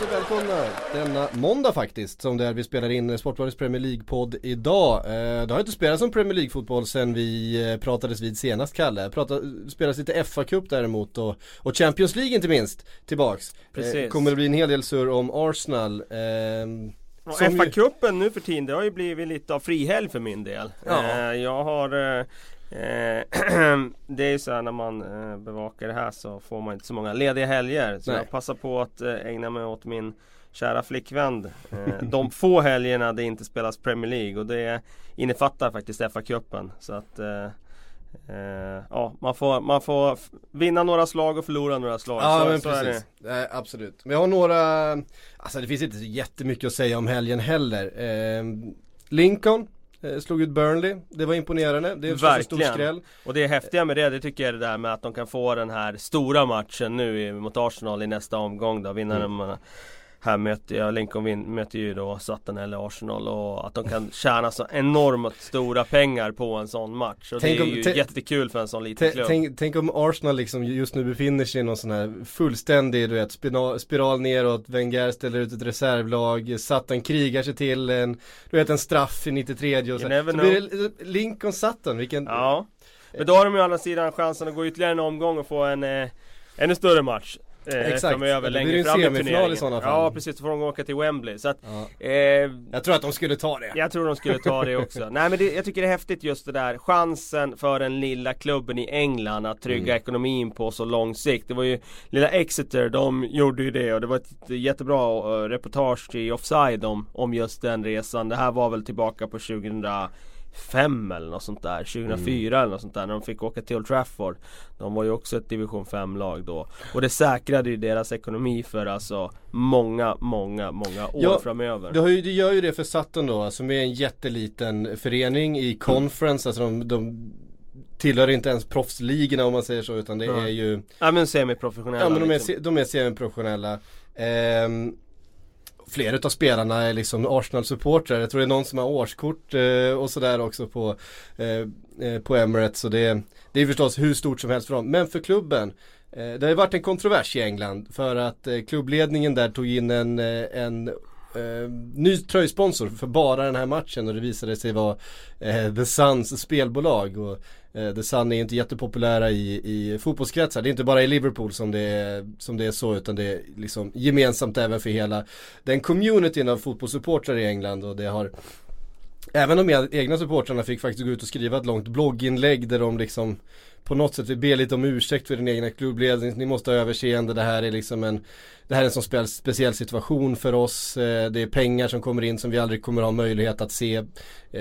Vi välkomna denna måndag faktiskt som det är vi spelar in Sportbladets Premier League-podd idag. Eh, det har inte spelats som Premier League-fotboll sen vi eh, pratades vid senast Kalle. Prata, spelas lite FA-cup däremot och, och Champions League inte minst tillbaks. Precis. Eh, kommer det bli en hel del surr om Arsenal. som ju- FA-cupen nu för tiden, det har ju blivit lite av frihelg för min del. Ja. Jag har Det är ju så här när man eh, bevakar det här så får man inte så många lediga helger. Så Nej. jag passar på att eh, ägna mig åt min kära flickvän. Eh, de få helgerna det inte spelas Premier League och det innefattar faktiskt FA-cupen. Så att eh, eh, Ja, man får, man får vinna några slag och förlora några slag. Ja så, men så precis, Nej, absolut. Vi har några, alltså det finns inte så jättemycket att säga om helgen heller. Ehm, Lincoln eh, slog ut Burnley, det var imponerande. Det är en stor skräll. Och det häftiga med det, det tycker jag är det där med att de kan få den här stora matchen nu mot Arsenal i nästa omgång då. Vinnaren Mm. Här möter jag, Lincoln möter ju då Sutton eller Arsenal och att de kan tjäna så enormt stora pengar på en sån match. Och Tänk det är om- ju jättekul för en sån liten klubb. Tänk, tänk om Arsenal liksom just nu befinner sig i någon sån här fullständig du vet spina- spiral neråt, Wenger ställer ut ett reservlag, Sutton krigar sig till en, du vet en straff i 93 och så, så blir det Lincoln Sutton, vilken Ja. Men då har de ju å andra sidan chansen att gå ytterligare en omgång och få en eh, ännu större match. Eh, Exakt. Framöver, Det blir en i semifinal i turneringen. sådana fall. Ja precis, då får de åka till Wembley. Så att, Ja. eh, Jag tror att de skulle ta det. Jag tror de skulle ta det också. Nej men det, jag tycker det är häftigt just det där chansen för den lilla klubben i England att trygga Mm. ekonomin på så lång sikt. Det var ju lilla Exeter, de gjorde ju det och det var ett jättebra eh, reportage i Offside om, om just den resan. Det här var väl tillbaka på 2005 eller något sånt där. 2004 eller något sånt där när de fick åka till Old Trafford. De var ju också ett division 5 lag då. Och det säkrade ju deras ekonomi för alltså många, många, många år Ja, framöver. Det, ju, det gör ju det för Sutton då, alltså med en jätteliten förening i conference, alltså de, de tillhör inte ens proffsligorna om man säger så utan det Ja. är ju Ja men semiprofessionella Ja men de är, liksom. de är semiprofessionella ehm, Flera utav spelarna är liksom Arsenal-supportrar. Jag tror det är någon som har årskort eh, och sådär också på, eh, eh, på Emirates. Så det, det är förstås hur stort som helst för dem. Men för klubben eh, Det har ju varit en kontrovers i England för att eh, klubbledningen där tog in en, eh, en eh, ny tröjsponsor för bara den här matchen och det visade sig vara The Suns spelbolag. Och, Eh, The Sun är inte jättepopulära i, i fotbollskretsar. Det är inte bara i Liverpool som det, är, som det är så utan det är liksom gemensamt även för hela den communityn av fotbollssupportrar i England och det har Även de egna supportrarna fick faktiskt gå ut och skriva ett långt blogginlägg där de liksom på något sätt vill be lite om ursäkt för den egna klubbledningen. Ni måste ha överseende. Det här är liksom en Det här är en sån speciell situation för oss. Eh, Det är pengar som kommer in som vi aldrig kommer ha möjlighet att se eh,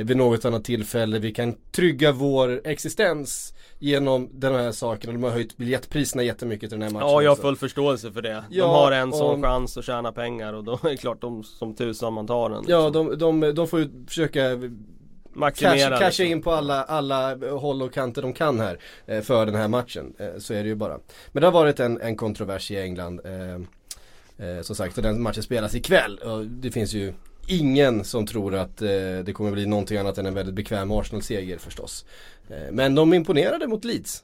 vid något annat tillfälle. Vi kan trygga vår existens genom den här saken. De har höjt biljettpriserna jättemycket till den här matchen. Ja jag har full förståelse för det. Ja, de har en sån och- chans att tjäna pengar och då är det klart de som tusan man tar den. Ja liksom. de, de, de får ju försöka Maximera Casha, casha liksom. in på alla, alla håll och kanter de kan här eh, för den här matchen. Eh, så är det ju bara. Men det har varit en, en kontrovers i England. Eh, eh, som sagt, och den matchen spelas ikväll. Och det finns ju ingen som tror att eh, det kommer bli någonting annat än en väldigt bekväm Arsenal-seger förstås. Eh, men de imponerade mot Leeds.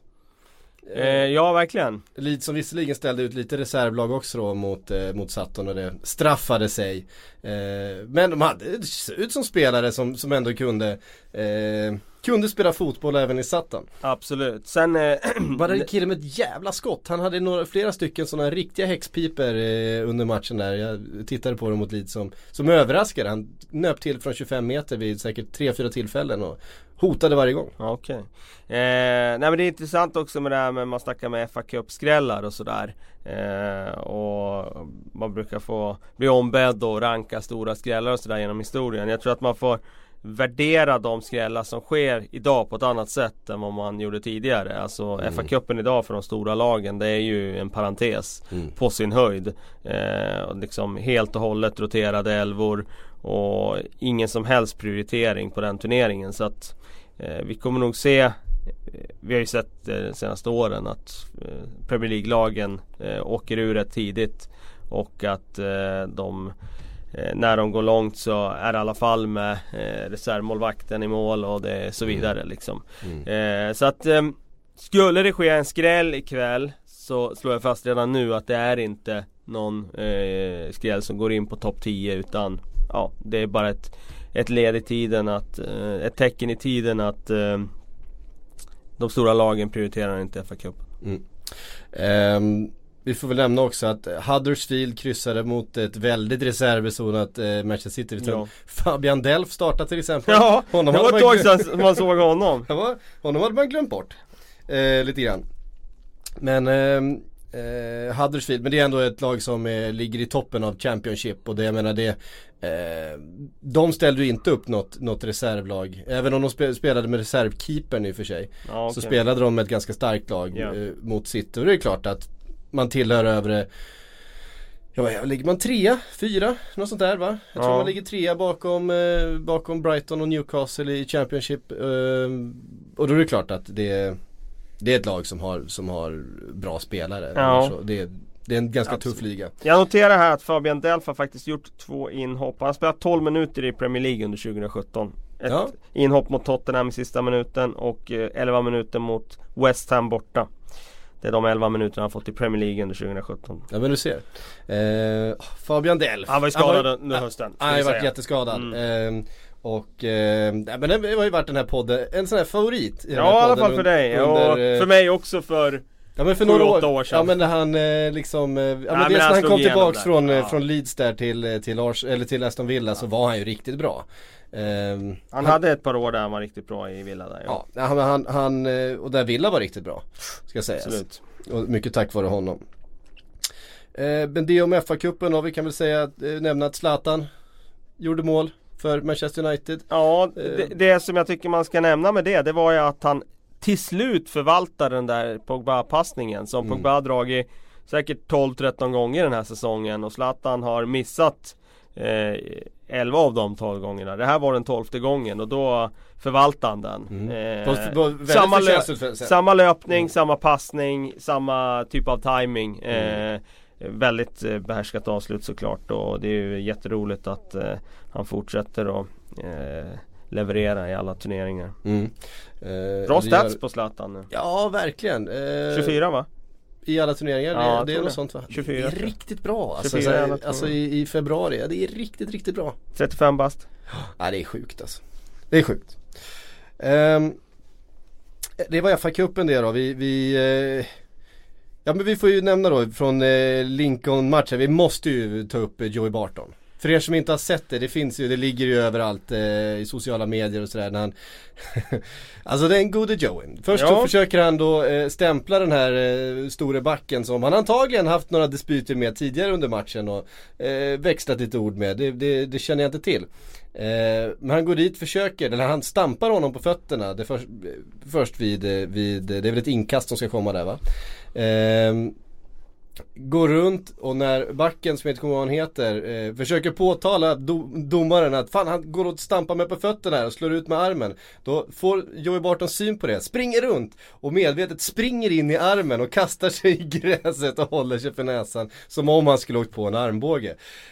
Eh, ja verkligen. Leeds som visserligen ställde ut lite reservlag också då mot, eh, mot Sutton och det straffade sig. Eh, men de hade ut som spelare som, som ändå kunde, eh, kunde spela fotboll även i Sutton. Absolut. Sen eh, Var det en kille med ett jävla skott? Han hade några, flera stycken sådana riktiga häxpiper eh, under matchen där. Jag tittade på dem mot Leeds som, som överraskade. Han nöp till från 25 meter vid säkert 3-4 tillfällen och hotade varje gång. Okej. Eh, nej men det är intressant också med det här med man snackar med FA Cup-skrällar och sådär. Eh, och man brukar få bli ombedd och ranka stora skrällar och sådär genom historien. Jag tror att man får värdera de skrällar som sker idag på ett annat sätt än vad man gjorde tidigare. Alltså Mm. FA-cupen idag för de stora lagen det är ju en parentes Mm. på sin höjd. Eh, liksom helt och hållet roterade elvor och ingen som helst prioritering på den turneringen så att eh, vi kommer nog se eh, vi har ju sett de senaste åren att Premier League-lagen åker ur rätt tidigt och att de när de går långt så är det i alla fall med reservmålvakten i mål och det så mm. vidare liksom. Mm. så att skulle det ske en skräll ikväll så slår jag fast redan nu att det är inte någon eh, skräll som går in på topp 10 utan ja, det är bara ett, ett led i tiden att, eh, ett tecken i tiden att eh, de stora lagen prioriterar inte FA-cupen. Mm. Um, vi får väl nämna också att Huddersfield kryssade mot ett väldigt reservbesonat eh, Manchester City. Ja. Fabian Delf startade till exempel. Ja, honom det var ett tag sedan man såg honom. ja, honom hade man glömt bort. Eh, lite grann. Men eh, eh, Huddersfield, men det är ändå ett lag som eh, ligger i toppen av Championship och det jag menar det eh, De ställde ju inte upp något, något reservlag Även om de spelade med reservkeepern i och för sig ja, okay. Så spelade de med ett ganska starkt lag yeah. eh, mot City och det är klart att Man tillhör övre Ja, ligger man trea, fyra, något sånt där va? Jag tror ja. man ligger trea bakom, eh, bakom Brighton och Newcastle i Championship eh, Och då är det klart att det det är ett lag som har, som har bra spelare. Ja. Det, är, det är en ganska Absolut. tuff liga. Jag noterar här att Fabian Delf har faktiskt gjort två inhopp. Han har spelat 12 minuter i Premier League under 2017. Ett ja. inhopp mot Tottenham i sista minuten och 11 eh, minuter mot West Ham borta. Det är de 11 minuterna han fått i Premier League under 2017. Ja men du ser. Eh, Fabian Delf. Han var ju skadad under hösten. Han har ju varit jätteskadad. Mm. Eh, och, eh, men det har ju varit den här podden, en sån här favorit i Ja i alla fall för dig, under, och eh, för mig också för Ja men för några år, år sedan. Ja men när han eh, liksom, eh, ja, men dels när han kom tillbaks från, eh, ja. från Leeds där till, eh, till, Ars, eller till Aston Villa ja. så var han ju riktigt bra. Um, han, hade ett par år där han var riktigt bra i Villa där ja. Ja, han, han, han och där Villa var riktigt bra. Ska sägas. Absolut. Och mycket tack vare honom. Eh, men det om FA-cupen då, vi kan väl säga, eh, nämna att Zlatan gjorde mål för Manchester United. Ja, det, eh. det som jag tycker man ska nämna med det, det var ju att han till slut förvaltar den där Pogba-passningen som mm. Pogba har dragit säkert 12-13 gånger den här säsongen och Zlatan har missat eh, 11 av de 12 gångerna. Det här var den 12 gången och då förvaltar han den. Mm. Eh, samma, lö samma löpning, mm. samma passning, samma typ av timing. Mm. Eh, Väldigt eh, behärskat avslut såklart och det är ju jätteroligt att eh, han fortsätter att eh, leverera i alla turneringar. Mm. Eh, Bra stats gör... på Zlatan nu. Ja verkligen. Eh, 24 va? I alla turneringar, ja, det, det är något sånt va? 24 Det är riktigt bra alltså, alltså, alltså i, i, februari, det är riktigt riktigt bra 35 bast Ja det är sjukt alltså Det är sjukt um, Det var FA-cupen det då, vi, vi uh, Ja men vi får ju nämna då från eh, Lincoln-matchen, vi måste ju ta upp eh, Joey Barton. För er som inte har sett det, det finns ju, det ligger ju överallt eh, i sociala medier och sådär när han Alltså det är en gode Joey. Först ja. så försöker han då eh, stämpla den här eh, store backen som han antagligen haft några dispyter med tidigare under matchen och eh, växlat lite ord med. Det, det, det känner jag inte till. Eh, men han går dit, försöker, eller han stampar honom på fötterna. Det för, först vid, eh, vid, det är väl ett inkast som ska komma där va. Går runt och när backen som jag inte kommer ihåg vad han heter eh, försöker påtala do domaren att fan han går och stampar mig på fötterna och slår ut med armen. Då får Joey Barton syn på det, springer runt och medvetet springer in i armen och kastar sig i gräset och håller sig för näsan som om han skulle åkt på en armbåge.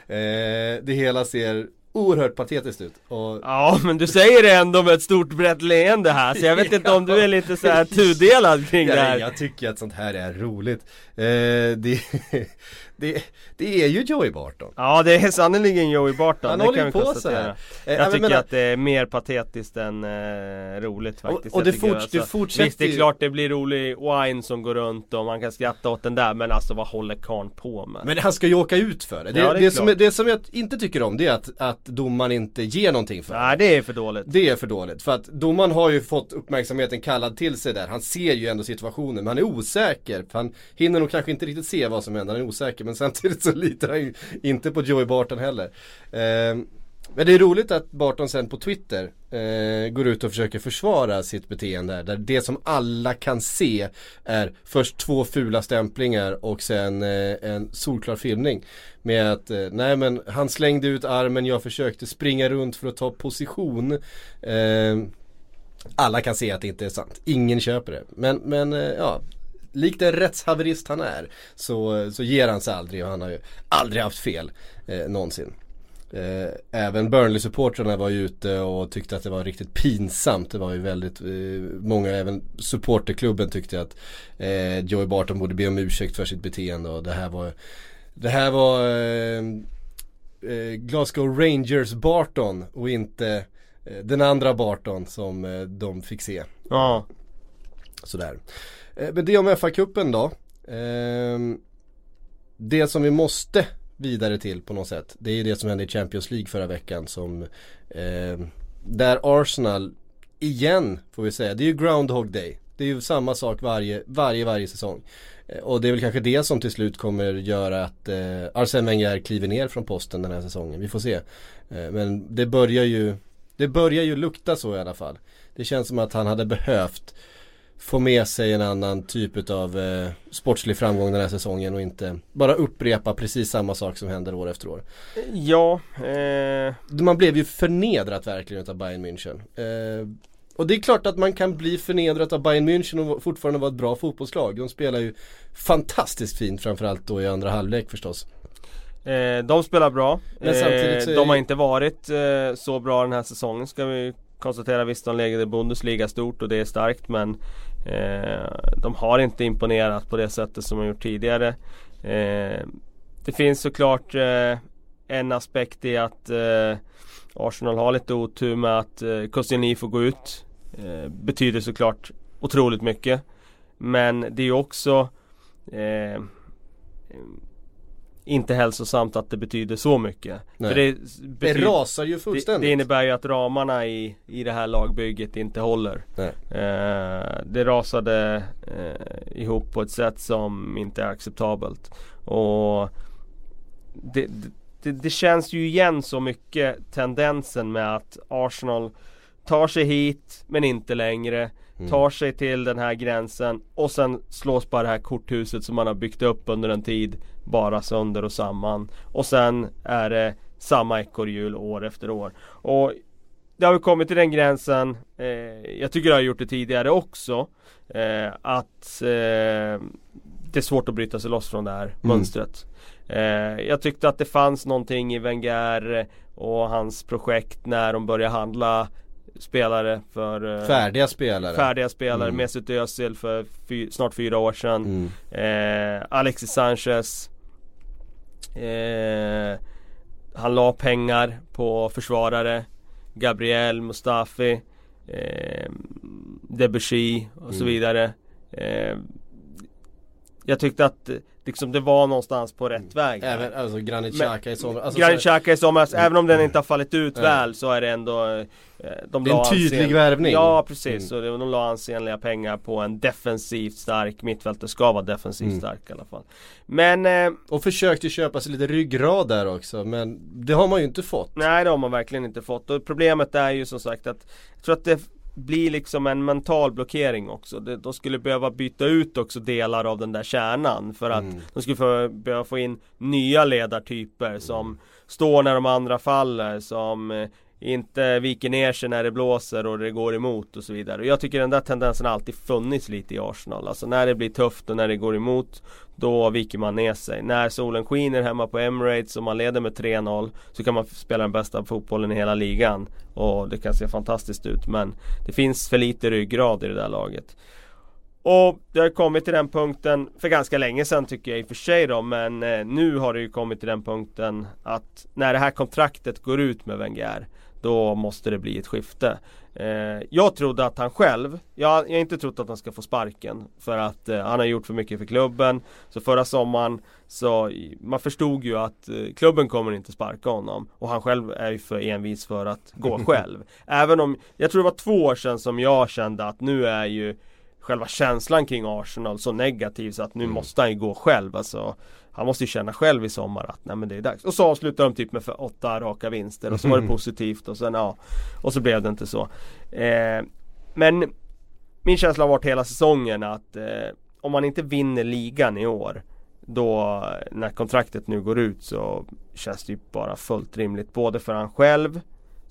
Eh, det hela ser oerhört patetiskt ut. Och... Ja men du säger det ändå med ett stort brett leende här så jag vet inte om du är lite så här tudelad kring ja, det här. Jag tycker att sånt här är roligt. Eh, det, det, det är ju Joey Barton. Ja det är sannerligen Joey Barton. Han det håller kan vi på konstatera. så här. Jag tycker menar... att det är mer patetiskt än eh, roligt faktiskt. Och, och det, fort, alltså, det fortsätter Visst det är klart det blir rolig wine som går runt och man kan skratta åt den där men alltså vad håller karln på med? Men han ska ju åka ut för det. Det, ja, det, det som, det som jag inte tycker om det är att, att domaren inte ger någonting för det. Nej det är för dåligt. Det är för dåligt. För att domaren har ju fått uppmärksamheten kallad till sig där. Han ser ju ändå situationen men han är osäker. Han hinner nog kanske inte riktigt se vad som händer. Han är osäker men men samtidigt så litar han ju inte på Joey Barton heller. Eh, Men det är roligt att Barton sen på Twitter eh, går ut och försöker försvara sitt beteende. Där det som alla kan se är först två fula stämplingar och sen eh, en solklar filmning. Med att, eh, nej men han slängde ut armen, jag försökte springa runt för att ta position. Eh, alla kan se att det inte är sant. Ingen köper det. Men, men eh, ja, likt en rättshaverist han är så, så ger han sig aldrig och han har ju aldrig haft fel eh, någonsin. Eh, även Burnley-supportrarna var ju ute och tyckte att det var riktigt pinsamt. Det var ju väldigt eh, många, även supporterklubben tyckte att eh, Joey Barton borde be om ursäkt för sitt beteende och det här var Det här var eh, Glasgow Rangers Barton och inte den andra Barton som de fick se. Ja. Sådär. Eh, men det om FA-cupen då. Ehm, det som vi måste vidare till på något sätt. Det är det som hände i Champions League förra veckan som ehm, Där Arsenal igen får vi säga, det är ju Groundhog Day. Det är ju samma sak varje, varje, varje säsong. Eh, och det är väl kanske det som till slut kommer göra att eh, Arsene Wenger kliver ner från posten den här säsongen. Vi får se. Eh, men det börjar ju Det börjar ju lukta så i alla fall. Det känns som att han hade behövt få med sig en annan typ av eh, sportslig framgång den här säsongen och inte bara upprepa precis samma sak som händer år efter år. Ja. Eh... Man blev ju förnedrat verkligen av Bayern München. Eh, och det är klart att man kan bli förnedrad av Bayern München och fortfarande vara ett bra fotbollslag. De spelar ju fantastiskt fint framförallt då i andra halvlek förstås. Eh, de spelar bra. Men samtidigt eh, de har inte varit eh, så bra den här säsongen ska vi konstatera. Visst de lägger Bundesliga stort och det är starkt men Eh, Eh, de har inte imponerat på det sättet som de gjort tidigare. Eh, det finns såklart eh, en aspekt i att eh, Arsenal har lite otur med att eh, Koscielny får gå ut. Eh, betyder såklart otroligt mycket. Men det är också inte hälsosamt att det betyder så mycket. För det, betyder, det rasar ju fullständigt. Det, det, innebär ju att ramarna i, i det här lagbygget inte håller. Eh, det rasade eh, ihop på ett sätt som inte är acceptabelt. Och det, det, det, känns ju igen så mycket tendensen med att Arsenal tar sig hit men inte längre. Mm. Tar sig till den här gränsen och sen slås bara det här korthuset som man har byggt upp under en tid bara sönder och samman. Och sen är det samma ekorrhjul år efter år. Och det har vi kommit till den gränsen, eh, jag tycker jag har gjort det tidigare också, eh, att eh, det är svårt att bryta sig loss från det här mm. mönstret. Eh, jag tyckte att det fanns någonting i Wenger och hans projekt när de började handla spelare för eh, Färdiga spelare Färdiga spelare, mm. Mesut Özil för fy, snart fyra år sedan mm. eh, Alexis Sanchez eh, Han la pengar på försvarare Gabriel, Mustafi eh, Debussy och mm. så vidare eh, Jag tyckte att liksom det var någonstans på rätt mm. väg. Även alltså Granit Xhaka i somras. Alltså, Granit Xhaka i somras, mm. även om den inte har fallit ut mm. väl så är det ändå eh, de Det är en tydlig ansen... värvning. Ja precis, mm. och de la ansenliga pengar på en defensivt stark mittfältare ska vara defensivt mm. stark i alla fall. Men eh, Och försökte köpa sig lite ryggrad där också men det har man ju inte fått. Nej det har man verkligen inte fått och problemet är ju som sagt att Jag tror att det blir liksom en mental blockering också. De skulle behöva byta ut också delar av den där kärnan för att mm. de skulle få, behöva få in nya ledartyper som mm. står när de andra faller, som eh, inte viker ner sig när det blåser och det går emot och så vidare. Och jag tycker den där tendensen har alltid funnits lite i Arsenal. Alltså när det blir tufft och när det går emot Då viker man ner sig. När solen skiner hemma på Emirates och man leder med 3-0 Så kan man spela den bästa fotbollen i hela ligan. Och det kan se fantastiskt ut men Det finns för lite ryggrad i det där laget. Och det har kommit till den punkten för ganska länge sedan tycker jag i och för sig då men eh, nu har det ju kommit till den punkten att när det här kontraktet går ut med Wenger då måste det bli ett skifte. Eh, jag trodde att han själv, jag, jag har inte trott att han ska få sparken för att eh, han har gjort för mycket för klubben. Så förra sommaren så man förstod ju att eh, klubben kommer inte sparka honom och han själv är ju för envis för att gå själv. Även om, jag tror det var två år sedan som jag kände att nu är ju själva känslan kring Arsenal så negativ så att nu mm. måste han ju gå själv alltså Han måste ju känna själv i sommar att nej men det är dags. Och så avslutar de typ med för åtta raka vinster och så var det positivt och sen ja Och så blev det inte så eh, Men Min känsla har varit hela säsongen att eh, Om man inte vinner ligan i år Då när kontraktet nu går ut så känns det ju bara fullt rimligt både för han själv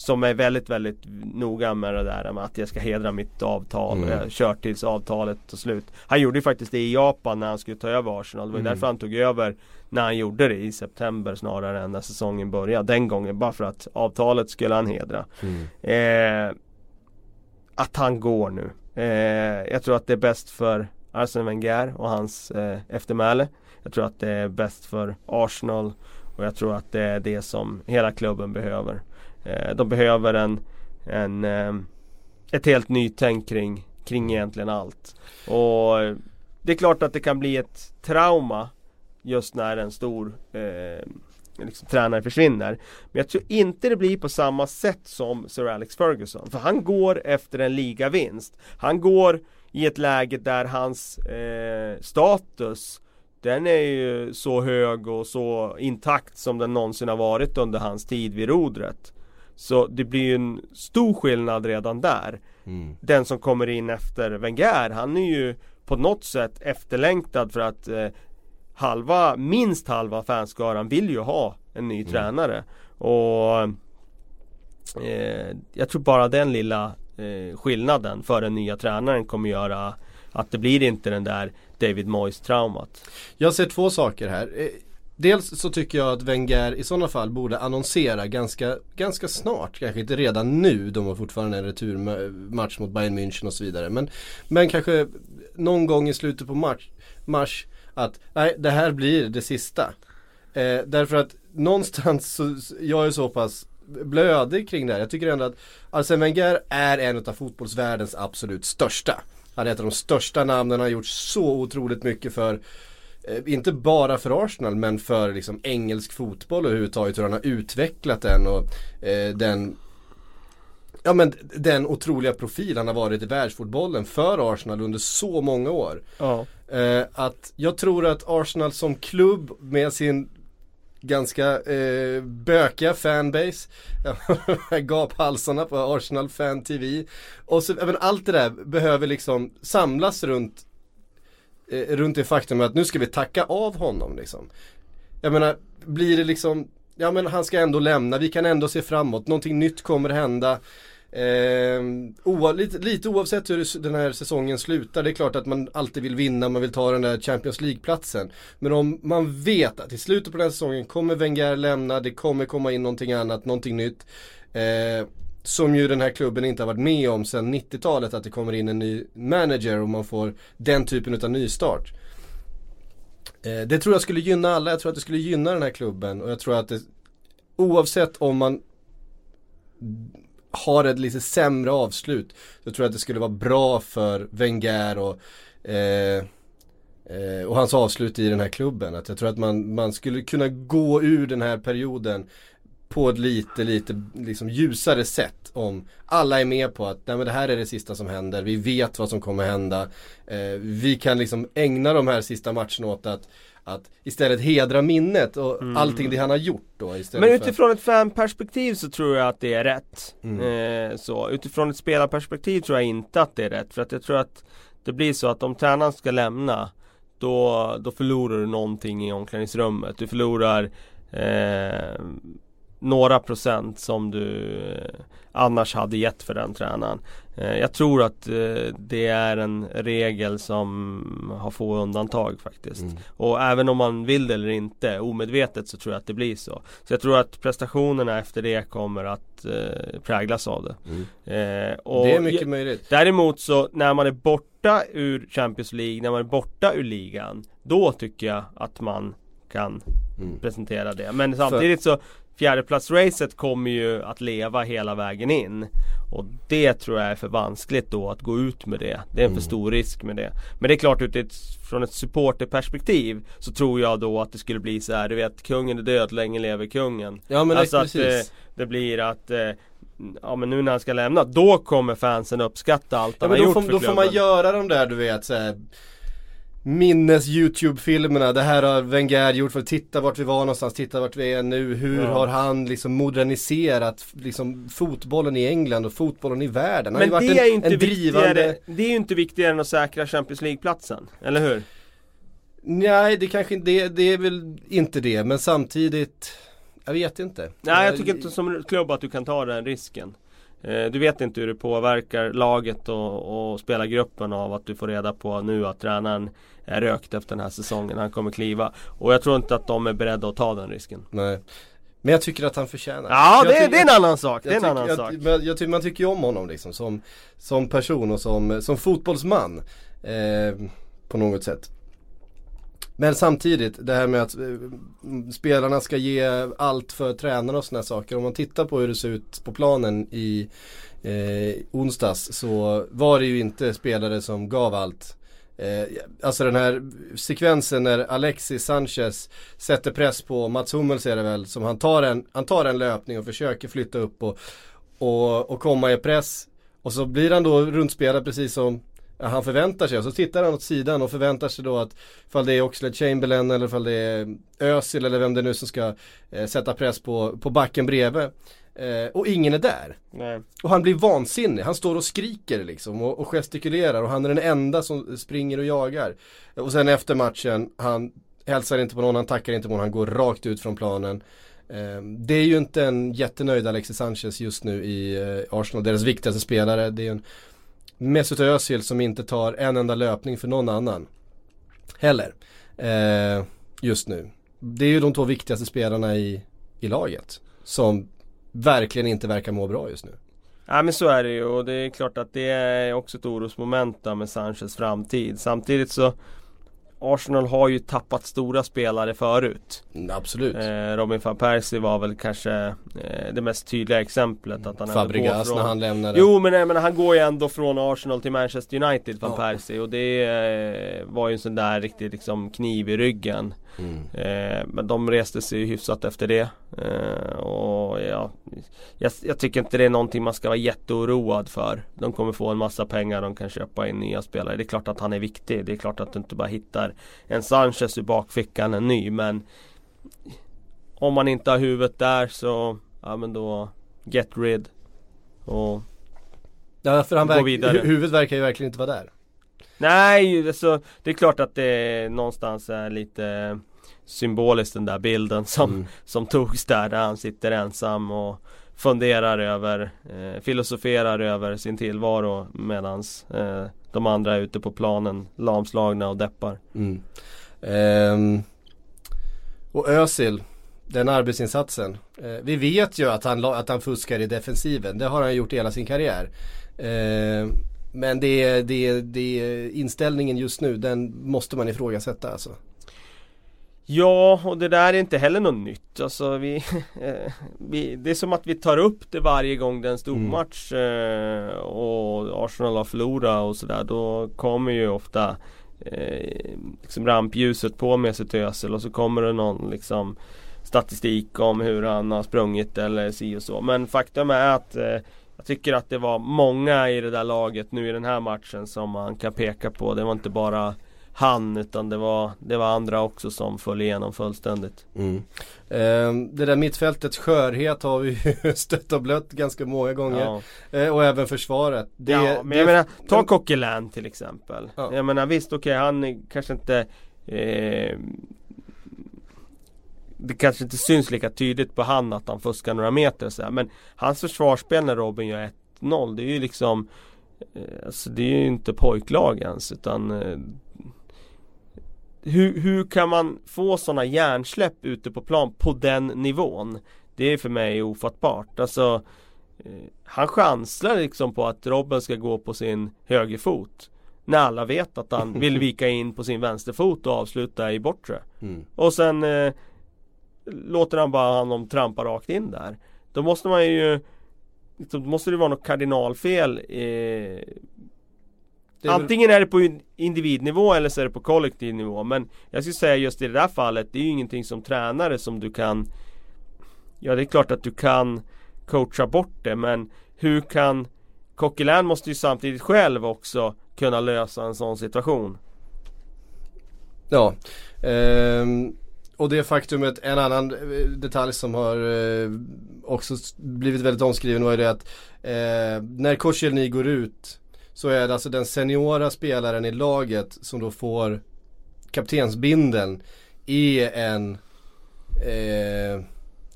som är väldigt, väldigt noga med det där med att jag ska hedra mitt avtal mm. jag kör tills avtalet tar slut. Han gjorde ju faktiskt det i Japan när han skulle ta över Arsenal. Det var mm. därför han tog över när han gjorde det i september snarare än när säsongen började. Den gången bara för att avtalet skulle han hedra. Mm. Eh, att han går nu. Eh, jag tror att det är bäst för Arsene Wenger och hans eh, eftermäle. Jag tror att det är bäst för Arsenal och jag tror att det är det som hela klubben behöver. Eh, de behöver en, en, eh, ett helt nytänk kring, kring egentligen allt. Och eh, det är klart att det kan bli ett trauma just när en stor eh, liksom, tränare försvinner. Men jag tror inte det blir på samma sätt som Sir Alex Ferguson. För han går efter en ligavinst. Han går i ett läge där hans eh, status den är ju så hög och så intakt som den någonsin har varit under hans tid vid rodret. Så det blir ju en stor skillnad redan där. Mm. Den som kommer in efter Wenger, han är ju på något sätt efterlängtad för att eh, halva, minst halva fanskaran vill ju ha en ny mm. tränare. Och eh, jag tror bara den lilla eh, skillnaden för den nya tränaren kommer göra att det blir inte den där David Moyes traumat. Jag ser två saker här. Dels så tycker jag att Wenger i sådana fall borde annonsera ganska, ganska snart, kanske inte redan nu, de har fortfarande en returmatch mot Bayern München och så vidare. Men, men kanske någon gång i slutet på mars, mars att nej, det här blir det sista. Eh, därför att någonstans så, jag är så pass blödig kring det här. Jag tycker ändå att Arsene Wenger är en av fotbollsvärldens absolut största. Han är ett av de största namnen, han har gjort så otroligt mycket för inte bara för Arsenal men för liksom engelsk fotboll och överhuvudtaget hur han har utvecklat den och eh, den Ja men den otroliga profil han har varit i världsfotbollen för Arsenal under så många år. Ja. Eh, att jag tror att Arsenal som klubb med sin ganska eh, bökiga fanbase. Gaphalsarna på Arsenal Fan TV. Och så, även allt det där behöver liksom samlas runt eh, Eh, runt det faktum att nu ska vi tacka av honom liksom. Jag menar, blir det liksom, ja men han ska ändå lämna, vi kan ändå se framåt, någonting nytt kommer hända. Eh, oav, lite, lite oavsett hur den här säsongen slutar, det är klart att man alltid vill vinna, man vill ta den där Champions League-platsen. Men om man vet att i slutet på den här säsongen kommer Wenger lämna, det kommer komma in någonting annat, någonting nytt. Eh, som ju den här klubben inte har varit med om sedan 90-talet att det kommer in en ny manager och man får den typen av nystart. Eh, det tror jag skulle gynna alla, jag tror att det skulle gynna den här klubben och jag tror att det oavsett om man har ett lite sämre avslut så tror jag att det skulle vara bra för Wenger och eh, eh och hans avslut i den här klubben. Att jag tror att man, man skulle kunna gå ur den här perioden på ett lite, lite liksom ljusare sätt om alla är med på att nej, men det här är det sista som händer, vi vet vad som kommer hända. Eh, vi kan liksom ägna de här sista matcherna åt att att istället hedra minnet och mm. allting det han har gjort då Men utifrån för... ett fanperspektiv så tror jag att det är rätt mm. eh, så. Utifrån ett spelarperspektiv tror jag inte att det är rätt för att jag tror att Det blir så att om tränaren ska lämna Då, då förlorar du någonting i omklädningsrummet. Du förlorar eh, några procent som du eh, annars hade gett för den tränaren. Eh, jag tror att eh, det är en regel som har få undantag faktiskt. Mm. Och även om man vill det eller inte, omedvetet så tror jag att det blir så. Så jag tror att prestationerna efter det kommer att präglas av det. Mm. det är mycket möjligt. Däremot så när man är borta ur Champions League, när man är borta ur ligan, då tycker jag att man kan mm. presentera det. Men samtidigt så Fjärdeplatsracet kommer ju att leva hela vägen in. Och det tror jag är för vanskligt då att gå ut med det. Det är en för mm. stor risk med det. Men det är klart utifrån ett supporterperspektiv Så tror jag då att det skulle bli så här, du vet kungen är död, länge lever kungen. Ja men Alltså att det, det blir att eh, Ja men nu när han ska lämna, då kommer fansen uppskatta allt Ja, han men har då, gjort får, för då får man klubben. göra de där du vet så här, minnes YouTube-filmerna. Det här har Wenger gjort för att titta vart vi var någonstans, titta vart vi är nu. Hur Ja. har han liksom moderniserat liksom fotbollen i England och fotbollen i världen. Han Men det är en, inte en drivande... viktigare, det är ju inte viktigare än att säkra Champions League-platsen, eller hur? Nej, det kanske inte, det, det är väl inte det. Men samtidigt, jag vet inte. Nej jag tycker inte som klubb att du kan ta den risken. Eh, Du vet inte hur det påverkar laget och, och spelargruppen av att du får reda på nu att tränaren är rökt efter den här säsongen. Han kommer kliva. Och jag tror inte att de är beredda att ta den risken. Nej. Men jag tycker att han förtjänar Ja Jag det, tycker- det är en annan sak. Det är Jag en annan tycker, sak. jag, jag tycker man tycker ju om honom liksom som, som person och som, som fotbollsman. Eh, på något sätt. Men samtidigt det här med att eh, spelarna ska ge allt för tränarna och sådana saker. Om man tittar på hur det ser ut på planen i eh, onsdags så var det ju inte spelare som gav allt. Eh, alltså den här sekvensen när Alexis Sanchez sätter press på Mats Hummels är det väl som han tar en, han tar en löpning och försöker flytta upp och, och, och komma i press. Och så blir han då rundspelad precis som han förväntar sig. Och så tittar han åt sidan och förväntar sig då att ifall det är Oxlade Chamberlain eller ifall det är Özil eller vem det nu som ska eh, sätta press på, på backen bredvid. Eh, och ingen är där. Nej. Och han blir vansinnig. Han står och skriker liksom och, och gestikulerar och han är den enda som springer och jagar. Och sen efter matchen, han hälsar inte på någon, han tackar inte på någon, han går rakt ut från planen. Eh, det är ju inte en jättenöjd Alexis Sanchez just nu i eh, Arsenal, deras viktigaste spelare. Det är en Mesut Özil som inte tar en enda löpning för någon annan. Heller. Eh, just nu. Det är ju de två viktigaste spelarna i, i laget. Som verkligen inte verkar må bra just nu. Ja men så är det ju och det är klart att det är också ett orosmoment med Sanchez framtid. Samtidigt så Arsenal har ju tappat stora spelare förut. Mm, Absolut. Eh, Robin van Persie var väl kanske eh, det mest tydliga exemplet att han Fabregas från... när han lämnade. Jo men, nej, men han går ju ändå från Arsenal till Manchester United van Ja. Persie och det eh, var ju en sån där riktig liksom kniv i ryggen. Mm. Eh, men de reste sig ju hyfsat efter det. Eh, och ja, jag, jag tycker inte det är någonting man ska vara jätteoroad för. De kommer få en massa pengar, de kan köpa in nya spelare. Det är klart att han är viktig. Det är klart att du inte bara hittar en Sanchez ur bakfickan, en ny. Men om man inte har huvudet där så, ja men då get rid. Och Ja för han Gå verk, huvudet verkar ju verkligen inte vara där. Nej, alltså, det är klart att det någonstans är lite symboliskt den där bilden som, Mm. som togs där, där han sitter ensam och funderar över, eh, filosoferar över sin tillvaro medans eh, de andra är ute på planen lamslagna och deppar. Mm. Ehm, och Özil, den arbetsinsatsen. Eh, vi vet ju att han, att han fuskar i defensiven. Det har han gjort hela sin karriär. Ehm, men det är, det, det inställningen just nu, den måste man ifrågasätta alltså. Ja, och det där är inte heller något nytt. Alltså, vi, eh, vi, det är som att vi tar upp det varje gång det är en stormatch eh, och Arsenal har förlorat och sådär. Då kommer ju ofta eh, liksom rampljuset på med sig till Özil och så kommer det någon liksom statistik om hur han har sprungit eller si och så. Men faktum är att eh, jag tycker att det var många i det där laget nu i den här matchen som man kan peka på. Det var inte bara han utan det var, det var andra också som föll igenom fullständigt. Mm. Ehm, det där mittfältets skörhet har vi ju stött och blött ganska många gånger. Ja. Eh, och även försvaret. Det, ja, men det- jag menar, ta Coquelin till exempel. Ja. Jag menar visst, okej han är kanske inte eh, Det kanske inte syns lika tydligt på han att han fuskar några meter och så här, Men hans försvarsspel när Robin gör 1-0 Det är ju liksom eh, Alltså det är ju inte pojklag ens utan eh, hur, hur kan man få sådana hjärnsläpp ute på plan på den nivån? Det är för mig ofattbart. Alltså eh, Han chansar liksom på att Robben ska gå på sin högerfot. När alla vet att han vill vika in på sin vänsterfot och avsluta i bortre. Mm. Och sen eh, låter han bara honom trampa rakt in där. Då måste man ju Då måste det vara något kardinalfel eh, är väl- Antingen är det på individnivå eller så är det på kollektiv nivå Men jag skulle säga just i det där fallet Det är ju ingenting som tränare som du kan Ja det är klart att du kan coacha bort det men hur kan Coquelin måste ju samtidigt själv också kunna lösa en sån situation. Ja. Ehm, och det faktumet, en annan eh, detalj som har eh, också blivit väldigt omskriven var ju det att eh, när Koscielny går ut så är det alltså den seniora spelaren i laget som då får kaptensbindeln är en eh,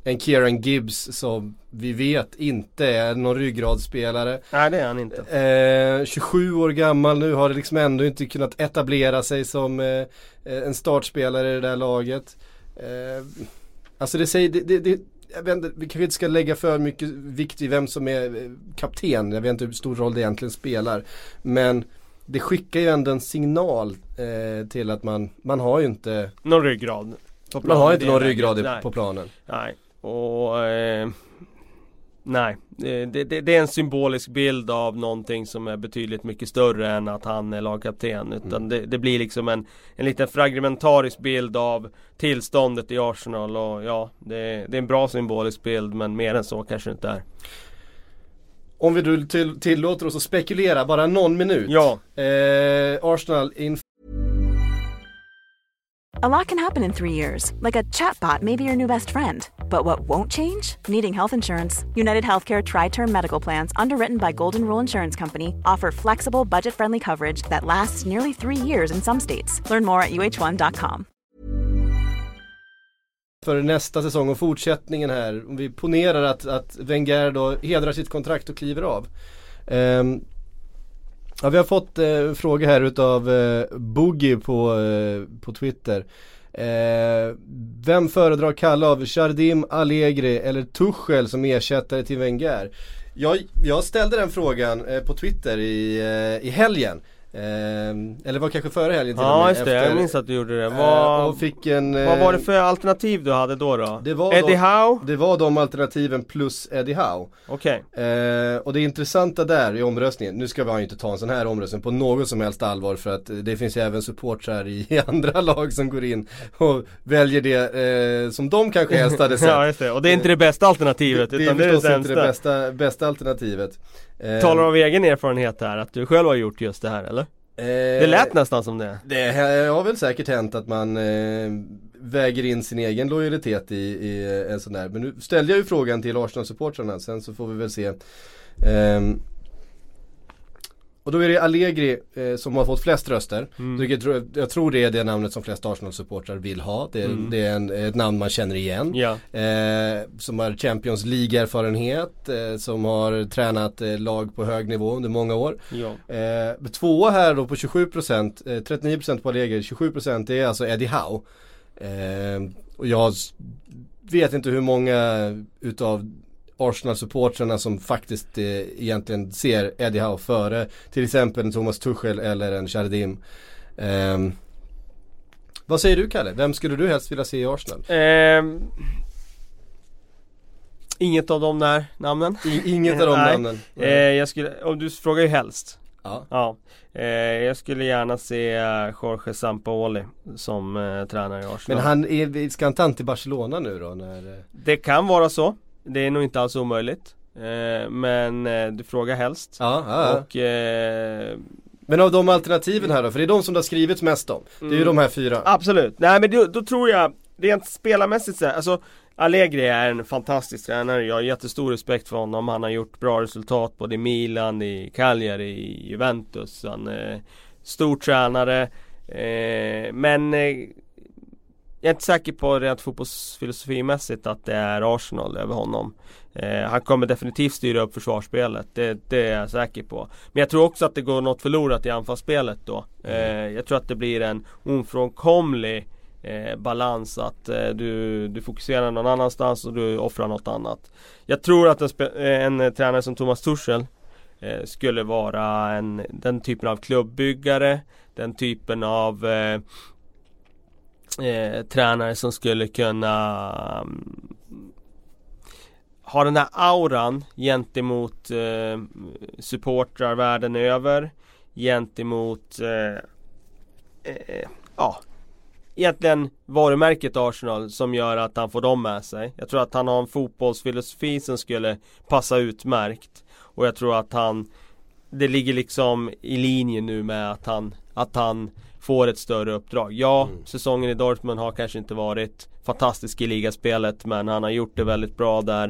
en Kieran Gibbs som vi vet inte är någon ryggradsspelare. Nej det är han inte. Eh, 27 år gammal nu har det liksom ändå inte kunnat etablera sig som eh, en startspelare i det där laget. Eh, alltså det säger, det, det, det jag vet inte, vi kanske inte ska lägga för mycket vikt i vem som är eh, kapten. Jag vet inte hur stor roll det egentligen spelar. Men det skickar ju ändå en signal eh, till att man, man har ju inte Någon ryggrad. Man har inte någon ryggrad på planen. Nej, och eh, Nej, det, det, det, är en symbolisk bild av någonting som är betydligt mycket större än att han är lagkapten. Utan mm. det, det, blir liksom en, en liten fragmentarisk bild av tillståndet i Arsenal. Och ja, det, är en bra symbolisk bild men mer än så kanske det inte är. Om vi du till, tillåter oss att spekulera bara någon minut. Ja. Eh, Arsenal in A lot can happen in three years, like a chatbot may be your new best friend. But what won't change? Needing health insurance. United Healthcare Tri Term Medical Plans, underwritten by Golden Rule Insurance Company, offer flexible, budget friendly coverage that lasts nearly three years in some states. Learn more at uh1.com. För nästa säsong och fortsättningen här, om vi ponerar att, att Wenger då hedrar sitt kontrakt och kliver av. Um, Ja, vi har fått eh, fråga här utav eh, Boogie på, eh, på Twitter. Eh, vem föredrar Kalle av Chardim, Allegri eller Tuchel som ersättare till Wenger? Jag, jag ställde den frågan eh, på Twitter i, eh, i helgen. Eh, eller var kanske före helgen till Ja och med, just det, efter, jag minns att du gjorde det. Eh, vad, och fick en, vad var det för alternativ du hade då? då? Det var Eddie de, Howe? Det var de alternativen plus Eddie Howe. Okej. Okay. Eh, och det intressanta där i omröstningen, nu ska vi ju inte ta en sån här omröstning på något som helst allvar för att det finns ju även supportrar i andra lag som går in och väljer det eh, som de kanske helst hade sett. ja just det, och det är inte det bästa alternativet det, utan det är det sämsta. inte det bästa, bästa alternativet. Eh, Talar du av egen erfarenhet här, att du själv har gjort just det här eller? Eh, det lät nästan som det. Det har väl säkert hänt att man eh, väger in sin egen lojalitet i, i en sån där. Men nu ställde jag ju frågan till Arsenal-supportrarna, sen så får vi väl se. Eh, och då är det Allegri eh, som har fått flest röster. Mm. Jag, jag, tror det är det namnet som flest Arsenal-supportrar vill ha. Det, mm. det är en, ett namn man känner igen. Ja. Eh, som har Champions League-erfarenhet. Eh, som har tränat eh, lag på hög nivå under många år. Ja. Eh, tvåa här då på 27%. 39% på Allegri, 27% det är alltså Eddie Howe. Eh, och jag vet inte hur många utav Arsenal-supportrarna som faktiskt eh, egentligen ser Eddie Howe före till exempel en Thomas Tuchel eller en Jardim. Eh, vad säger du Kalle? Vem skulle du helst vilja se i Arsenal? Eh, inget av de där namnen. I, inget av de namnen? Eh, jag skulle, om du frågar ju helst. Ja. ja. Eh, jag skulle gärna se eh, Jorge Sampaoli som eh, tränare i Arsenal. Men han är, ska han ta till Barcelona nu då? När, eh? Det kan vara så. Det är nog inte alls omöjligt. Eh, men eh, du frågar helst. Ja, ja, ja. Och eh, men av de alternativen här då, för det är de som det har skrivits mest om. Det är ju mm. de här fyra. Absolut. Nej men då, då tror jag, rent spelarmässigt så alltså Allegri är en fantastisk tränare. Jag har jättestor respekt för honom. Han har gjort bra resultat både i Milan, i Cagliari, i Juventus. Han är stor tränare. Eh, men eh, jag är inte säker på rent fotbollsfilosofimässigt att det är Arsenal över honom. Eh, han kommer definitivt styra upp försvarsspelet, det, det, är jag säker på. Men jag tror också att det går något förlorat i anfallsspelet då. Eh, jag tror att det blir en ofrånkomlig eh, balans att eh, du, du fokuserar någon annanstans och du offrar något annat. Jag tror att en, en, en tränare som Thomas Tuchel eh, skulle vara en, den typen av klubbyggare, den typen av eh, tränare som skulle kunna um, ha den här auran gentemot eh, supportrar världen över gentemot eh, eh, ja egentligen varumärket Arsenal som gör att han får dem med sig. Jag tror att han har en fotbollsfilosofi som skulle passa utmärkt. Och jag tror att han Det ligger liksom i linje nu med att han Att han får ett större uppdrag. Ja, mm. säsongen i Dortmund har kanske inte varit fantastisk i ligaspelet men han har gjort det väldigt bra där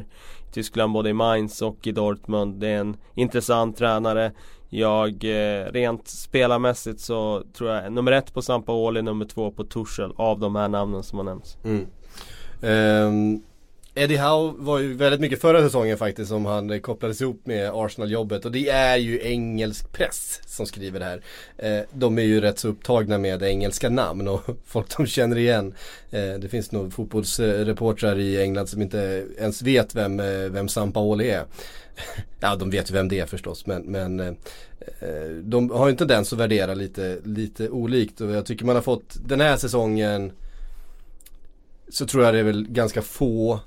i Tyskland både i Mainz och i Dortmund. Det är en intressant tränare. Jag, eh, rent spelarmässigt så tror jag nummer ett på Sampaoli, nummer två på Tuchel av de här namnen som har nämnts. Mm. Um, Eddie Howe var ju väldigt mycket förra säsongen faktiskt som han kopplades ihop med Arsenal-jobbet och det är ju engelsk press som skriver det här. Eh, de är ju rätt så upptagna med engelska namn och folk de känner igen. Eh, det finns nog fotbollsreportrar i England som inte ens vet vem, eh, vem Sampaoli är. ja, de vet ju vem det är förstås men, men de har ju en tendens att värdera lite, lite olikt och jag tycker man har fått den här säsongen så tror jag det är väl ganska få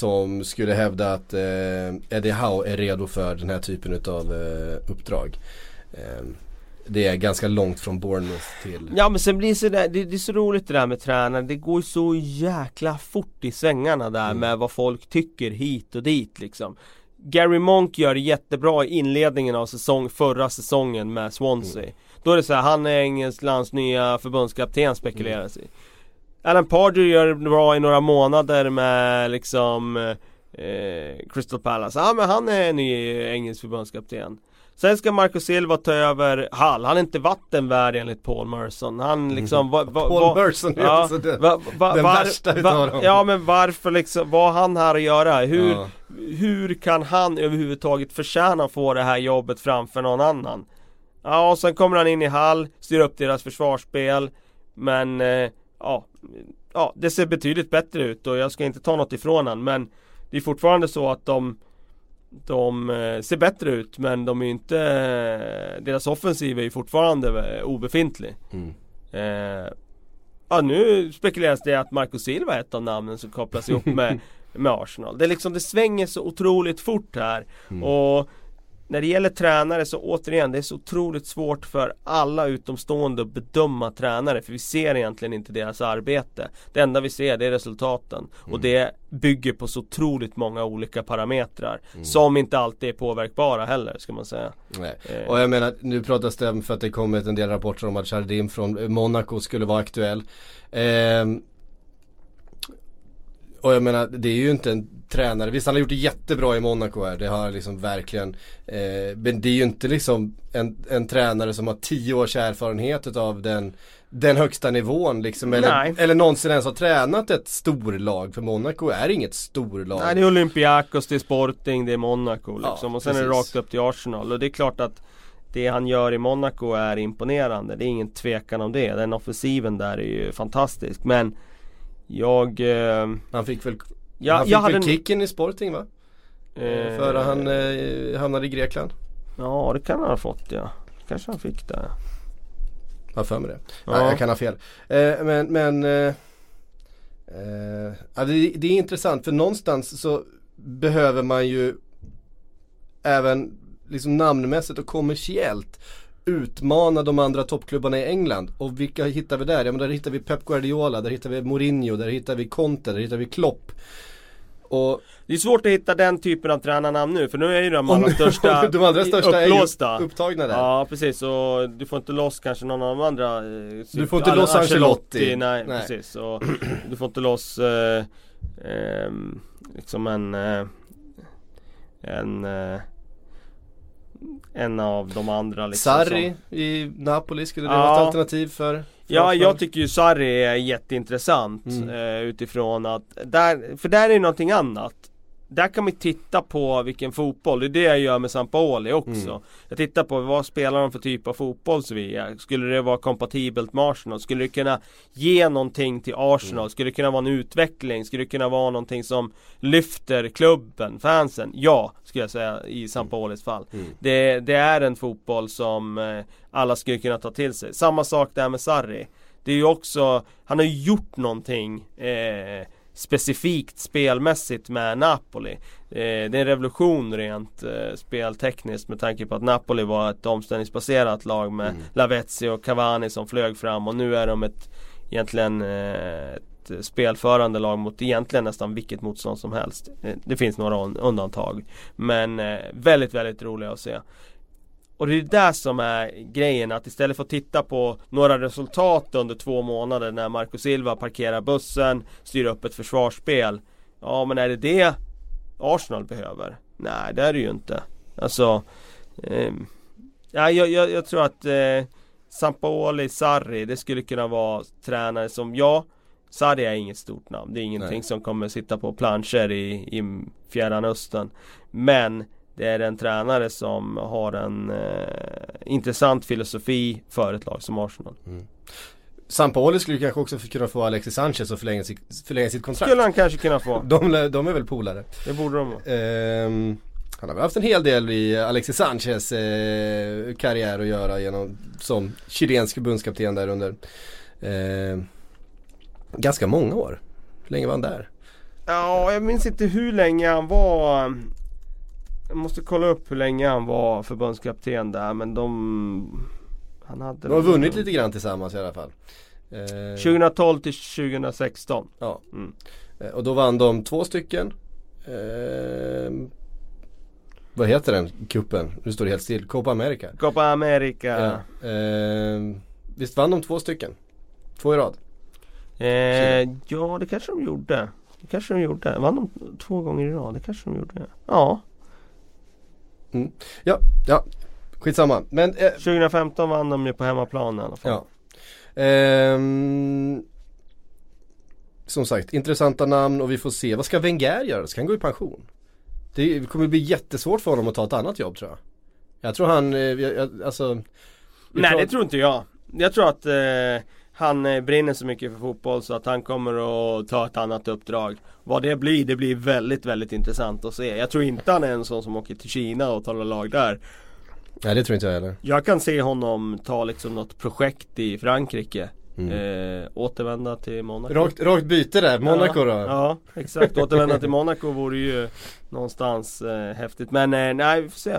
som skulle hävda att eh, Eddie Howe är redo för den här typen av eh, uppdrag. Eh, det är ganska långt från Bournemouth till Ja men sen blir det så där, det, det är så roligt det där med tränare Det går så jäkla fort i svängarna där mm. med vad folk tycker hit och dit liksom Gary Monk gör det jättebra i inledningen av säsong, förra säsongen med Swansea mm. Då är det så här, han är Englands nya förbundskapten spekuleras mm. i Alan Pardew gör bra i några månader med liksom eh, Crystal Palace. Ja men han är ny engelsk förbundskapten. Sen ska Marco Silva ta över Hall. Han är inte vattenvärd enligt Paul Merson. Han mm. liksom va, va, Paul Merson är ja, alltså den, den värsta utav dem. Ja men varför liksom, vad har han här att göra? Hur, ja. hur kan han överhuvudtaget förtjäna att få det här jobbet framför någon annan? Ja och sen kommer han in i Hall, styr upp deras försvarsspel. Men eh, ja, ja, det ser betydligt bättre ut och jag ska inte ta något ifrån han men det är fortfarande så att de de eh, ser bättre ut men de är inte Deras offensiv är ju fortfarande eh, obefintlig mm. eh, Ja nu spekuleras det att Marco Silva är ett av namnen som kopplas ihop med Med Arsenal Det är liksom det svänger så otroligt fort här mm. och när det gäller tränare så återigen, det är så otroligt svårt för alla utomstående att bedöma tränare för vi ser egentligen inte deras arbete. Det enda vi ser det är resultaten mm. och det bygger på så otroligt många olika parametrar mm. som inte alltid är påverkbara heller ska man säga. Nej. Eh. Och jag menar, nu pratas det för att det kommit en del rapporter om att Jardim från Monaco skulle vara aktuell. Eh, och jag menar, det är ju inte en tränare. Visst han har gjort det jättebra i Monaco här. Det har liksom verkligen. Eh, men det är ju inte liksom en, en tränare som har tio års erfarenhet av den, den högsta nivån liksom. Eller, eller någonsin ens har tränat ett storlag. För Monaco är inget storlag. Nej det är Olympiakos, det är Sporting, det är Monaco liksom. Ja, och sen precis. är det rakt upp till Arsenal. Och det är klart att det han gör i Monaco är imponerande. Det är ingen tvekan om det. Den offensiven där är ju fantastisk. Men jag... Eh, han fick väl Ja, han fick jag väl en... kicken i Sporting va? Eh... Före han eh, hamnade i Grekland. Ja det kan han ha fått ja. Kanske han fick det. Jag har för mig det. Ja. Nej, jag kan ha fel. Eh, men men eh, eh, det, det, är intressant för någonstans så behöver man ju även liksom namnmässigt och kommersiellt utmana de andra toppklubbarna i England. Och vilka hittar vi där? Ja men där hittar vi Pep Guardiola, där hittar vi Mourinho, där hittar vi Conte, där hittar vi Klopp. Och det är svårt att hitta den typen av tränarnamn nu för nu är ju de allra största De allra största upplåsta. är ju upptagna där Ja precis och du får inte loss kanske någon av de andra eh, Du får inte loss Ancelotti Nej, nej. precis och Du får inte loss eh, eh, Liksom en eh, En eh, en av de andra liksom Sarri som... i Napoli, skulle det ja. vara ett alternativ för? Ja, jag tycker ju Sarri är jätteintressant mm. eh, utifrån att där, För där är det någonting annat där kan man titta på vilken fotboll, det är det jag gör med Sampaoli också. Mm. Jag tittar på vad spelar de för typ av fotboll Sevilla? Skulle det vara kompatibelt med Arsenal? Skulle det kunna ge någonting till Arsenal? Mm. Skulle det kunna vara en utveckling? Skulle det kunna vara någonting som lyfter klubben, fansen? Ja, skulle jag säga i Sampaolis fall. Mm. Det, det, är en fotboll som eh, alla skulle kunna ta till sig. Samma sak där med Sarri. Det är ju också, han har ju gjort någonting eh, specifikt spelmässigt med Napoli. Eh, det är en revolution rent eh, speltekniskt med tanke på att Napoli var ett omställningsbaserat lag med mm. Lavezzi och Cavani som flög fram och nu är de ett egentligen eh, ett spelförande lag mot egentligen nästan vilket motstånd som helst. Det finns några undantag. Men väldigt, väldigt roliga att se. Och det är det som är grejen att istället för att titta på några resultat under två månader när Marco Silva parkerar bussen, styr upp ett försvarsspel. Ja men är det det Arsenal behöver? Nej det är det ju inte. Alltså eh, ja, jag, jag, jag, tror att eh, Sampaoli, Sarri, det skulle kunna vara tränare som, ja Sarri är inget stort namn. Det är ingenting Nej. som kommer sitta på planscher i, i Fjärran Östern. Men det är en tränare som har en eh, intressant filosofi för ett lag som Arsenal. Mm. Sampaoli skulle kanske också kunna få Alexis Sanchez att förlänga, sitt, förlänga sitt kontrakt. Skulle han kanske kunna få. De, de är väl polare. Det borde de vara. Ehm, han har väl haft en hel del i Alexis Sanchez eh, karriär att göra genom, som chilensk förbundskapten där under eh, ganska många år. Hur länge var han där? Ja, jag minns inte hur länge han var jag måste kolla upp hur länge han var förbundskapten där men de Han hade De har vunnit lite grann tillsammans i alla fall eh, 2012 till 2016 Ja mm. eh, Och då vann de två stycken eh, Vad heter den kuppen? Nu står det helt still. Copa America Copa America ja. eh, Visst vann de två stycken? Två i rad? Eh, ja det kanske de gjorde Det kanske de gjorde. Vann de två gånger i rad? Det kanske de gjorde. Ja Mm. Ja, ja, skitsamma. Men, eh, 2015 vann de ju på hemmaplan i alla fall. Ja. Ehm, som sagt, intressanta namn och vi får se. Vad ska Wenger göra? Ska han gå i pension? Det kommer bli jättesvårt för honom att ta ett annat jobb tror jag. Jag tror han, eh, alltså Nej det tror inte jag. Jag tror att eh, han eh, brinner så mycket för fotboll så att han kommer att ta ett annat uppdrag. Vad det blir, det blir väldigt, väldigt intressant att se. Jag tror inte han är en sån som åker till Kina och talar lag där. Nej det tror inte jag heller. Jag kan se honom ta liksom något projekt i Frankrike. Mm. Eh, återvända till Monaco. Rakt, rakt byte där, Monaco ja, då? Ja, exakt. Återvända till Monaco vore ju någonstans eh, häftigt. Men eh, nej, vi får se.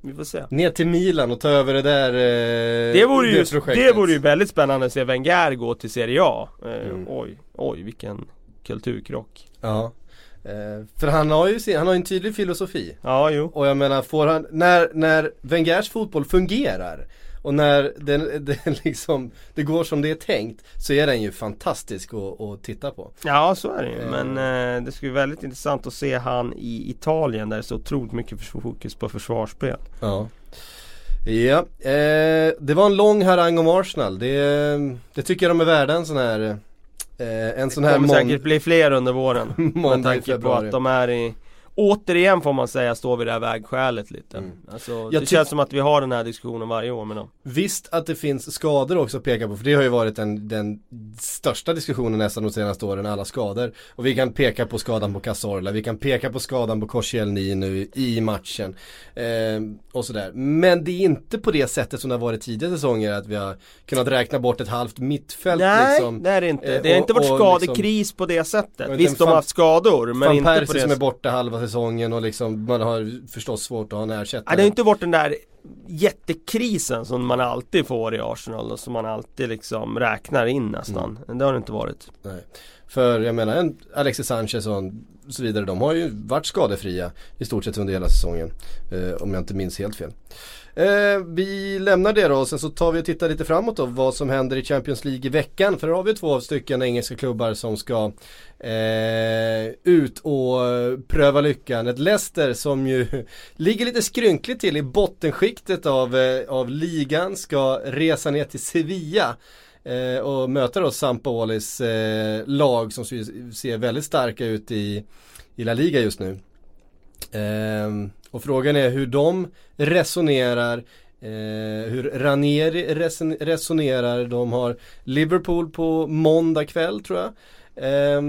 Vi får se. Ner till Milan och ta över det där eh, det, vore ju, det, det vore ju väldigt spännande att se Wenger gå till Serie A. Eh, mm. Oj, oj vilken kulturkrock. Ja. Eh, för han har ju han har en tydlig filosofi. Ja, jo. Och jag menar, får han, när, när Wengers fotboll fungerar och när den, den liksom, det går som det är tänkt så är den ju fantastisk att, att titta på. Ja så är det ju. Men eh, det skulle bli väldigt intressant att se han i Italien där det är så otroligt mycket fokus på försvarsspel. Ja. Ja, eh, det var en lång harang om Arsenal. Det, det tycker jag de är värda en sån här eh, En sån här Det kommer säkert bli fler under våren. med tanke på att de är i återigen får man säga står vi här vägskälet lite. Mm. Alltså, det känns som att vi har den här diskussionen varje år med dem. Visst att det finns skador också att peka på, för det har ju varit den, den största diskussionen nästan de senaste åren, alla skador. Och vi kan peka på skadan på Cazorla, vi kan peka på skadan på Koscielny nu i matchen. Eh, och sådär. Men det är inte på det sättet som det har varit tidigare säsonger, att vi har kunnat räkna bort ett halvt mittfält Nej, liksom. det är det inte. Det har inte varit skadekris liksom, på det sättet. Visst, de har haft skador, men inte på det som är borta halva säsongen och liksom man har förstås svårt att ha en ersättare. Ja, det har inte varit den där jättekrisen som man alltid får i Arsenal och som man alltid liksom räknar in nästan. Mm. Det har det inte varit. Nej. För jag menar en Alexis Sanchez och så vidare, de har ju varit skadefria i stort sett under hela säsongen. Eh, om jag inte minns helt fel. Eh, vi lämnar det då och sen så tar vi och tittar lite framåt då vad som händer i Champions League i veckan. För där har vi två stycken engelska klubbar som ska eh, ut och pröva lyckan. Ett Leicester som ju ligger lite skrynkligt till i bottenskiktet av, eh, av ligan ska resa ner till Sevilla eh, och möta då Sampaolis eh, lag som ser väldigt starka ut i, i La Liga just nu. Eh, och frågan är hur de resonerar eh, hur Ranieri resonerar. De har Liverpool på måndag kväll tror jag. Eh,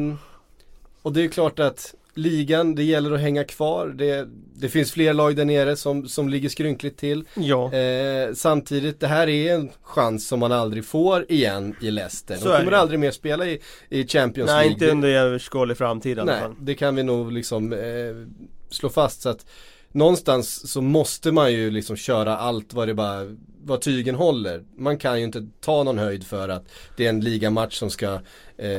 och det är klart att ligan, det gäller att hänga kvar. Det, det finns fler lag där nere som, som ligger skrynkligt till. Ja. Eh, samtidigt, det här är en chans som man aldrig får igen i Leicester. De kommer aldrig mer spela i, i Champions Nej, League. Nej, inte under överskådlig framtid Nej, det kan vi nog liksom eh, slå fast. så att någonstans så måste man ju liksom köra allt vad det bara vad tygen håller. Man kan ju inte ta någon höjd för att det är en ligamatch som ska eh,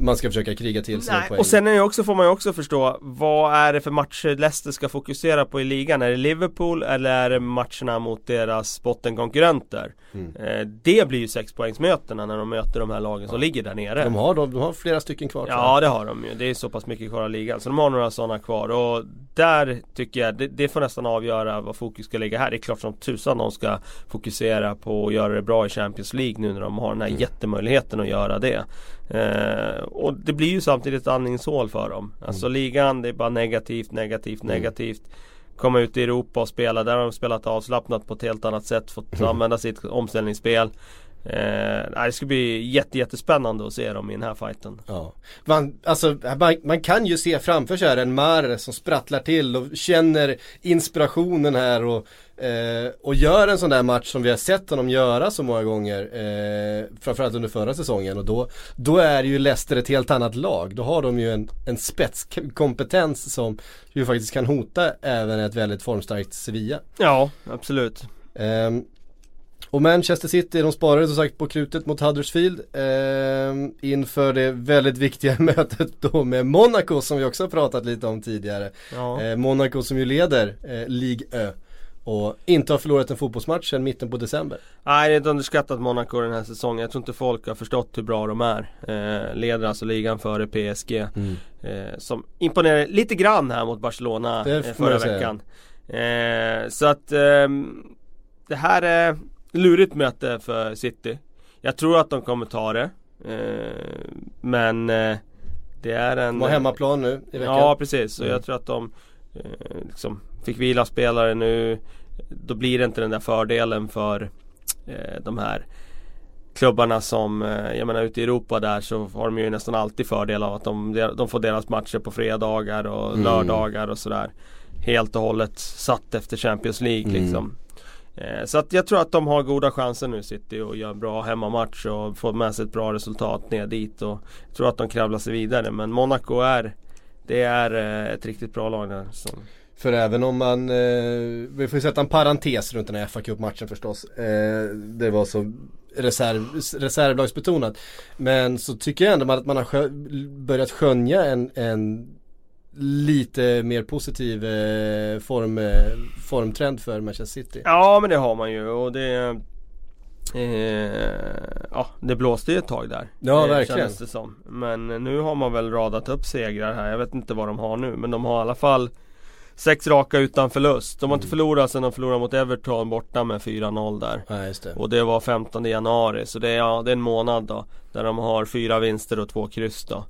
man ska försöka kriga till sig Nej, poäng. och sen är också, får man ju också förstå Vad är det för matcher Leicester ska fokusera på i ligan? Är det Liverpool eller är det matcherna mot deras bottenkonkurrenter? Mm. Eh, det blir ju sexpoängsmötena när de möter de här lagen som ligger där nere de, har, de, de har flera stycken kvar. Ja det har de ju, det är så pass mycket kvar av ligan Så de har några sådana kvar och där tycker jag, det, det får nästan avgöra vad fokus ska ligga här Det är klart som tusan de ska fokusera på att göra det bra i Champions League nu när de har den här Mm. jättemöjligheten att göra det eh, Och det blir ju samtidigt ett andningshål för dem Alltså Mm. ligan, det är bara negativt, negativt, negativt Komma ut i Europa och spela, där har de spelat avslappnat på ett helt annat sätt Fått Mm. använda sitt omställningsspel Eh, det ska bli jätte, jättespännande att se dem i den här fighten Ja. Man, alltså, man, man kan ju se framför sig här en Mare som sprattlar till och känner inspirationen här och, eh, och gör en sån där match som vi har sett honom göra så många gånger. Eh, framförallt under förra säsongen och då, då är ju Leicester ett helt annat lag. Då har de ju en, en spetskompetens som ju faktiskt kan hota även ett väldigt formstarkt Sevilla. Ja, absolut Ehm, och Manchester City, de sparade som sagt på krutet mot Huddersfield ehm, inför det väldigt viktiga mötet då med Monaco som vi också har pratat lite om tidigare. Ja. Eh, Monaco som ju leder eh, Ligue Ö och inte har förlorat en fotbollsmatch sedan mitten på december. Nej, det är ett underskattat Monaco den här säsongen. Jag tror inte folk har förstått hur bra de är. Eh, leder alltså ligan före PSG. Eh, som imponerade lite grann här mot Barcelona eh, förra veckan. Eh, så att ehm, det här är lurigt möte för City. Jag tror att de kommer ta det. Eh, men eh, det är en... De har hemmaplan nu i veckan. Ja precis, och Mm. jag tror att de eh, liksom fick vila spelare nu Då blir det inte den där fördelen för eh, de här klubbarna som, eh, jag menar ute i Europa där så har de ju nästan alltid fördel av att de, de får deras matcher på fredagar och Mm. lördagar och sådär Helt och hållet satt efter Champions League Mm. liksom Eh, så att jag tror att de har goda chanser nu City och gör en bra hemmamatch och får med sig ett bra resultat ner dit och jag tror att de kravlar sig vidare men Monaco är Det är eh, ett riktigt bra lag där som, För även om man, eh, vi får ju sätta en parentes runt den här fa Cup-matchen förstås. Eh, det var så reserv, reservlagsbetonat. Men så tycker jag ändå att man har skö, börjat skönja en, en lite mer positiv eh, form, eh, formtrend för Manchester City. Ja men det har man ju och det eh, Ja det blåste ju ett tag där Ja, eh, verkligen. det som. Men nu har man väl radat upp segrar här Jag vet inte vad de har nu men de har i alla fall Sex raka utan förlust De har inte Mm. förlorat sedan de förlorade mot Everton borta med 4-0 där Ja, just det. Och det var 15 januari så det är, ja, det är en månad då Där de har fyra vinster och två kryss då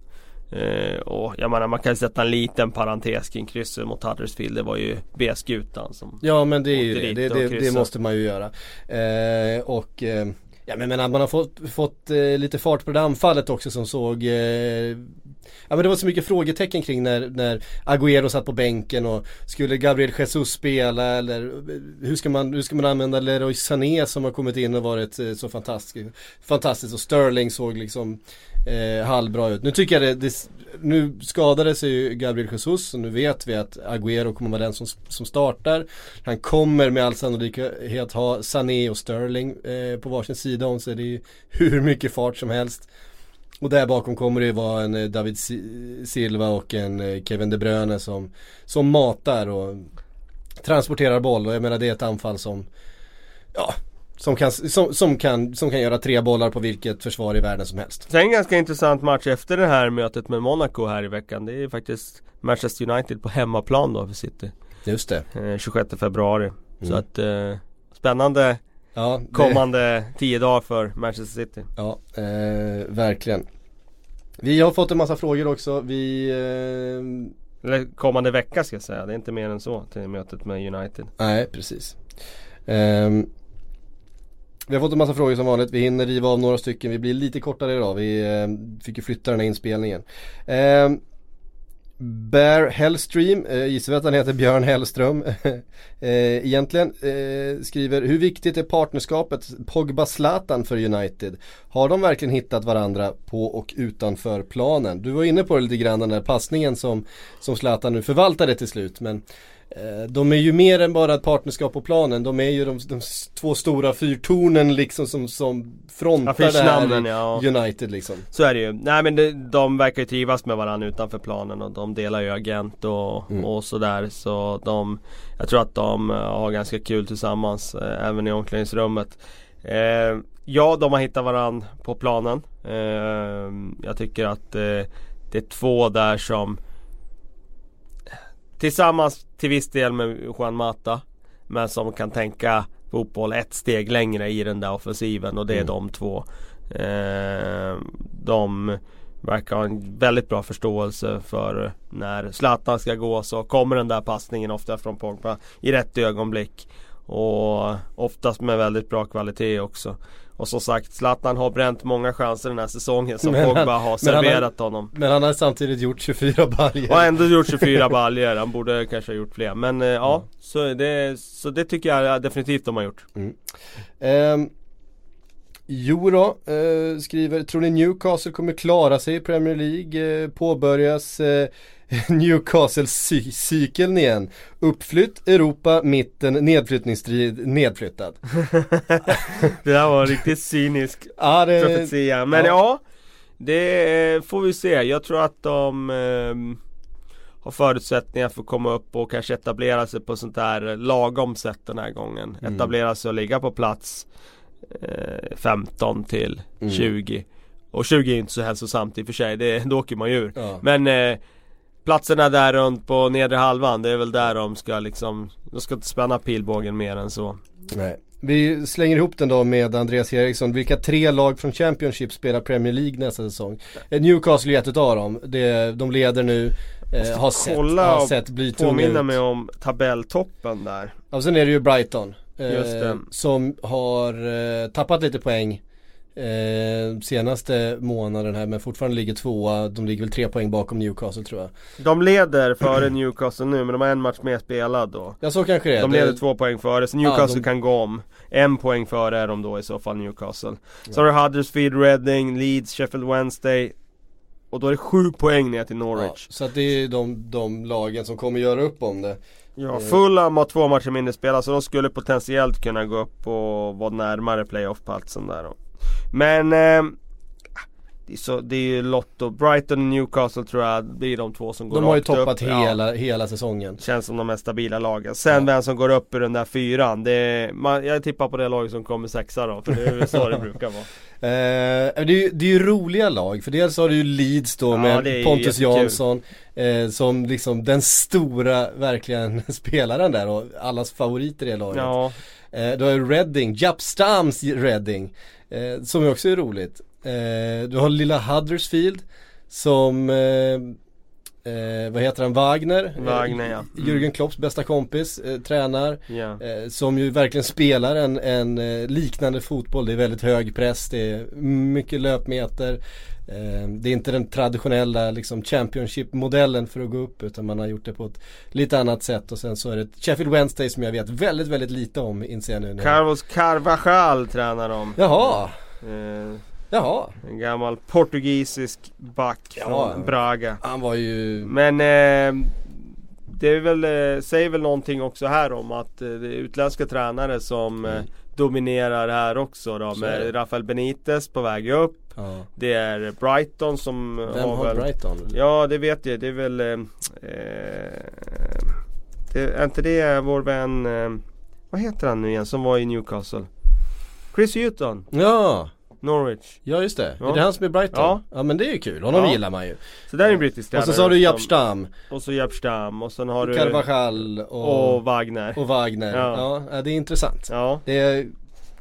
eh, Och jag menar man kan sätta en liten parentes kring krysset mot Huddersfield. Det var ju B-skutan som Ja men det är ju det, det, det, det måste man ju göra. Eh, och eh, ja men menar man har fått, fått eh, lite fart på det anfallet också som såg eh, Ja men det var så mycket frågetecken kring när, när Agüero satt på bänken och skulle Gabriel Jesus spela eller eh, hur ska man, hur ska man använda Leroy Sané som har kommit in och varit så fantastisk, fantastiskt? Och Sterling såg liksom eh, halvbra ut. Nu tycker jag det, det nu skadade sig ju Gabriel Jesus och nu vet vi att Agüero kommer vara den som, som startar. Han kommer med all sannolikhet ha Sané och Sterling eh, på varsin sida om sig. Det är ju hur mycket fart som helst. Och där bakom kommer det ju vara en eh, David Silva och en eh, Kevin De Bruyne som, som matar och transporterar boll och jag menar det är ett anfall som Ja som kan, som, som, kan, som kan göra tre bollar på vilket försvar i världen som helst. Sen en ganska intressant match efter det här mötet med Monaco här i veckan Det är faktiskt Manchester United på hemmaplan då för City Just det. eh, 26 februari Så Mm. att eh, Spännande Ja, det- kommande 10 dagar för Manchester City Ja, eh, verkligen. Vi har fått en massa frågor också. Vi, eh, Eller kommande vecka ska jag säga, det är inte mer än så till mötet med United nej precis. Ehm, vi har fått en massa frågor som vanligt. Vi hinner riva av några stycken. Vi blir lite kortare idag. Vi eh, fick ju flytta den här inspelningen. Eh, Bear Hellstream, eh, gissar vi att han heter Björn Hellström eh, egentligen, eh, skriver Hur viktigt är partnerskapet Pogba-Zlatan för United? Har de verkligen hittat varandra på och utanför planen? Du var inne på det lite grann den där passningen som, som Zlatan nu förvaltade till slut men de är ju mer än bara ett partnerskap på planen. De är ju de, de två stora fyrtornen liksom som, som frontar det här ja. United liksom. Så är det ju. Nej men det, de verkar ju trivas med varandra utanför planen och de delar ju agent och, Mm. och sådär. Så de, jag tror att de eh, har ganska kul tillsammans eh, även i omklädningsrummet. Eh, ja, de har hittat varandra på planen. Eh, jag tycker att eh, det är två där som Tillsammans till viss del med Juan Mata Men som kan tänka fotboll ett steg längre i den där offensiven och det är Mm. de två. Eh, de verkar ha en väldigt bra förståelse för när Zlatan ska gå så kommer den där passningen ofta från Pogba i rätt ögonblick. Och oftast med väldigt bra kvalitet också. Och som sagt Zlatan har bränt många chanser den här säsongen som Men han- Pogba han har- serverat honom. Men han har samtidigt gjort 24 baljor. Och ändå gjort 24 baljor, han borde kanske ha gjort fler. Men eh, ja, så det, så det tycker jag definitivt de har gjort. Ehm, jo då, eh, skriver, tror ni Newcastle kommer klara sig i Premier League? Eh, påbörjas eh, Newcastle-cykeln igen. Uppflytt, Europa, mitten, nedflyttningsstrid, nedflyttad. Det där var riktigt cynisk Ja, det, profetia. Men ja. ja, det eh, får vi se. Jag tror att de ehm, har förutsättningar för att komma upp och kanske etablera sig på sånt där lagom sätt den här gången. Mm. Etablera sig och ligga på plats eh, 15 till Mm. 20. Och 20 är inte så hälsosamt i och för sig, det, då åker man ju ur. Ja. Men eh, platserna där runt på nedre halvan, det är väl där de ska liksom De ska inte spänna pilbågen mer än så. Nej. Vi slänger ihop den då med Andreas Eriksson. Vilka tre lag från Championship spelar Premier League nästa säsong? Eh, Newcastle är ett utav dem. Det, de leder nu. Eh, har sett, har sett bli Påminna ut. mig om tabelltoppen där. Och sen är det ju Brighton. Eh, Just det. Som har eh, tappat lite poäng. Eh, senaste månaden här men fortfarande ligger tvåa. De ligger väl tre poäng bakom Newcastle tror jag. De leder före Newcastle nu men de har en match mer spelad då. Ja så kanske det är. De Det- leder två poäng före, så Newcastle de- kan gå om. En poäng före är de då i så fall Newcastle. Så har du Huddersfield, Reading, Leeds, Sheffield Wednesday. Och då är det sju poäng ner till ja, Norwich. så att det är de, de lagen som kommer göra upp om det. Ja, Fulham har två matcher mindre spelade så de skulle potentiellt kunna gå upp och vara närmare playoff-platsen där. Men eh, det, är så, det är ju Lotto, Brighton och Newcastle tror jag blir de två som går De har ju rakt upp. toppat Ja. hela, hela säsongen. Känns som de mest stabila lagen. Sen vem som går upp ur den där fyran, det är, man, jag tippar på det laget som kommer sexa då, för det är så det brukar vara. Eh, det, är ju, det är ju roliga lag, för dels har du ju Leeds då Ja, med Pontus. Jansson eh, Som liksom den stora, verkligen, spelaren där och allas favoriter i det laget Ja, eh, Du har Reading, Japp Stams Reading eh, Som också är roligt eh, Du har lilla Huddersfield Som eh, Vad heter han, Wagner? Wagner, ja. Mm. Jürgen Klopps bästa kompis, eh, tränar. Eh, som ju verkligen spelar en, en liknande fotboll. Det är väldigt hög press, det är mycket löpmeter. Eh, det är inte den traditionella liksom Championship-modellen för att gå upp utan man har gjort det på ett lite annat sätt. Och sen så är det Sheffield Wednesday som jag vet väldigt, väldigt lite om inser jag nu. Carlos Carvajal tränar de. Jaha, Eh, jaha. en gammal portugisisk back Ja. från Braga. Han var ju... Men eh, det är väl, eh, säger väl någonting också här om att eh, det är utländska tränare som eh, dominerar här också då med Rafael Benitez på väg upp. Ja. Det är Brighton som Vem har väl Brighton? Ja det vet jag, det är väl eh, eh, det, Är inte det vår vän eh, Vad heter han nu igen som var i Newcastle? Chris Hutton, Ja, Norwich ja just det. Ja. Är det han som är Brighton? Ja. ja men det är ju kul, honom Ja. gillar man ju. Så där är en brittisk Och tränare så sa du Japp som- Stam, Och så Japp Stam och sen har du Carvajal och, Och Wagner och Wagner. Ja. Ja. det är intressant. Ja Det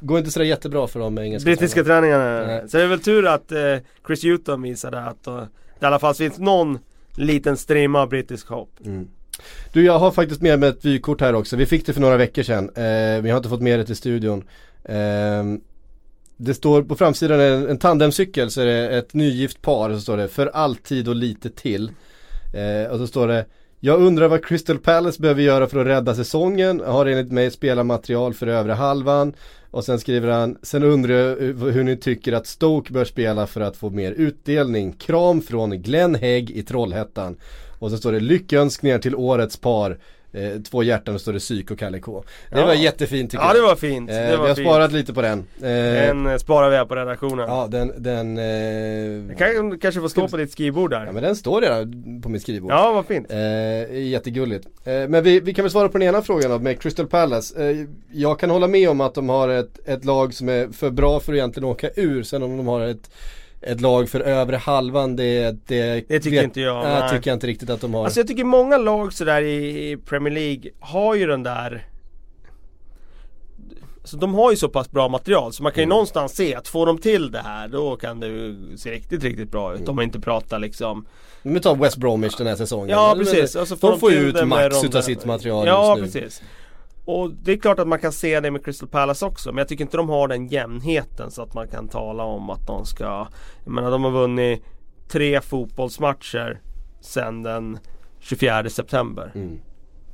går inte sådär jättebra för de engelska Brittiska träningarna Nej. Så det är väl tur att eh, Chris Hutton visade att eh, det i alla fall finns någon liten strimma av brittisk hopp Du jag har faktiskt med mig ett vykort här också. Vi fick det för några veckor sedan. Eh, vi har inte fått med det till studion. Eh, det står på framsidan en, en tandemcykel så är det ett nygift par så står det för alltid och lite till. Eh, och så står det jag undrar vad Crystal Palace behöver göra för att rädda säsongen. Har enligt mig spelarmaterial för övre halvan. Och sen skriver han, sen undrar jag hur hur ni tycker att Stoke bör spela för att få mer utdelning. Kram från Glenn Hägg i Trollhättan. Och så står det lyckönskningar till årets par eh, två hjärtan och står det psyk och Kalle K. Det Ja. var jättefint tycker Ja jag. det var fint, Eh, det vi var har fint. sparat lite på den. Eh, Den eh, sparar vi här på redaktionen. Ja den, den, eh, Kan, kanske får stå på ditt skrivbord där. ja, men den står redan på mitt skrivbord. Ja, vad fint. Eh, jättegulligt. Men vi, vi kan väl svara på den ena frågan då med Crystal Palace. Jag kan hålla med om att de har ett, ett lag som är för bra för att egentligen åka ur. Sen om de har ett, ett lag för övre halvan det, det, Det tycker inte jag, Nej, nej. tycker jag inte riktigt att de har. Alltså jag tycker många lag sådär i i Premier League har ju den där så de har ju så pass bra material så man kan ju Mm. någonstans se att får de till det här då kan det ju se riktigt, riktigt bra Mm. ut. Om man inte pratar liksom Men ta West Bromwich den här säsongen. Ja precis. Alltså, de får ju ut max de utav sitt material Ja just nu. precis. Och det är klart att man kan se det med Crystal Palace också men jag tycker inte de har den jämnheten så att man kan tala om att de ska Jag menar de har vunnit tre fotbollsmatcher sen den 24 september. Mm.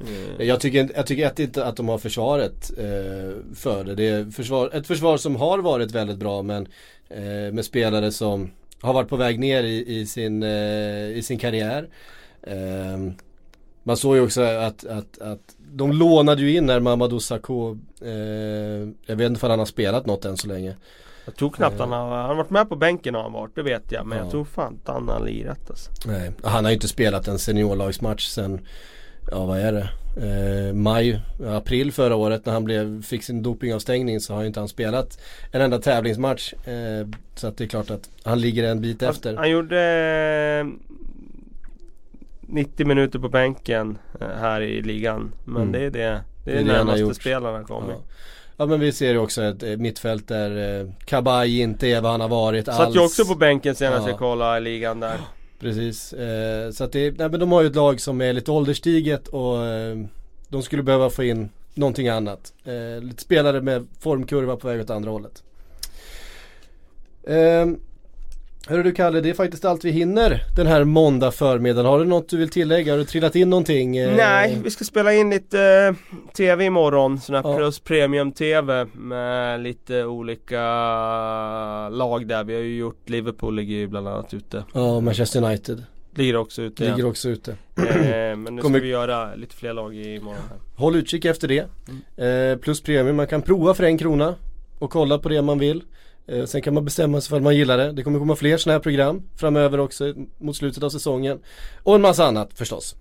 Eh, Jag tycker, jag tycker att inte att de har försvaret eh, för det. Det är försvar, ett försvar som har varit väldigt bra men eh, med spelare som har varit på väg ner i, i, sin, eh, i sin karriär. Man såg ju också att, att, att de lånade ju in när Mamadou Sakho, eh, jag vet inte om han har spelat något än så länge. Jag tror knappt han har, han har varit med på bänken har han varit, det vet jag. Men Ja. jag tror fan inte han har lirat alltså. Nej, han har ju inte spelat en seniorlagsmatch sen, ja vad är det, eh, maj, april förra året när han blev, fick sin dopingavstängning så har ju inte han spelat en enda tävlingsmatch. Eh, så att det är klart att han ligger en bit efter. Han gjorde 90 minuter på bänken eh, här i ligan. Men Mm. det är det. Det Det är det har närmaste han kommit. Ja. ja men vi ser ju också ett mittfält där eh, Kabaj inte är vad han har varit alls. Satt ju också på bänken senast Ja. jag kollade ligan där. Precis, eh, så att det, nej men de har ju ett lag som är lite ålderstiget och de skulle behöva få in någonting annat. Lite spelare med formkurva på väg åt andra hållet. Hörru du Kalle, det är faktiskt allt vi hinner den här måndag förmiddagen. Har du något du vill tillägga? Har du trillat in någonting? Eh, Nej, vi ska spela in lite eh, TV imorgon. Sån här Ja. plus premium TV med lite olika lag där. Vi har ju gjort Liverpool ligger ju bland annat ute. Ja, Manchester United Ligger också ute. ligger också ute. Eh, men nu Kommer- ska vi göra lite fler lag imorgon här. Håll utkik efter det. Mm. Eh, plus premium, man kan prova för en krona och kolla på det man vill. Eh, sen kan man bestämma sig för att man gillar det. Det kommer komma fler sådana här program framöver också mot slutet av säsongen. Och en massa annat förstås.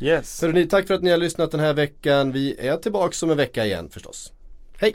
Yes. Hörrni, tack för att ni har lyssnat den här veckan. Vi är tillbaka om en vecka igen förstås. Hej!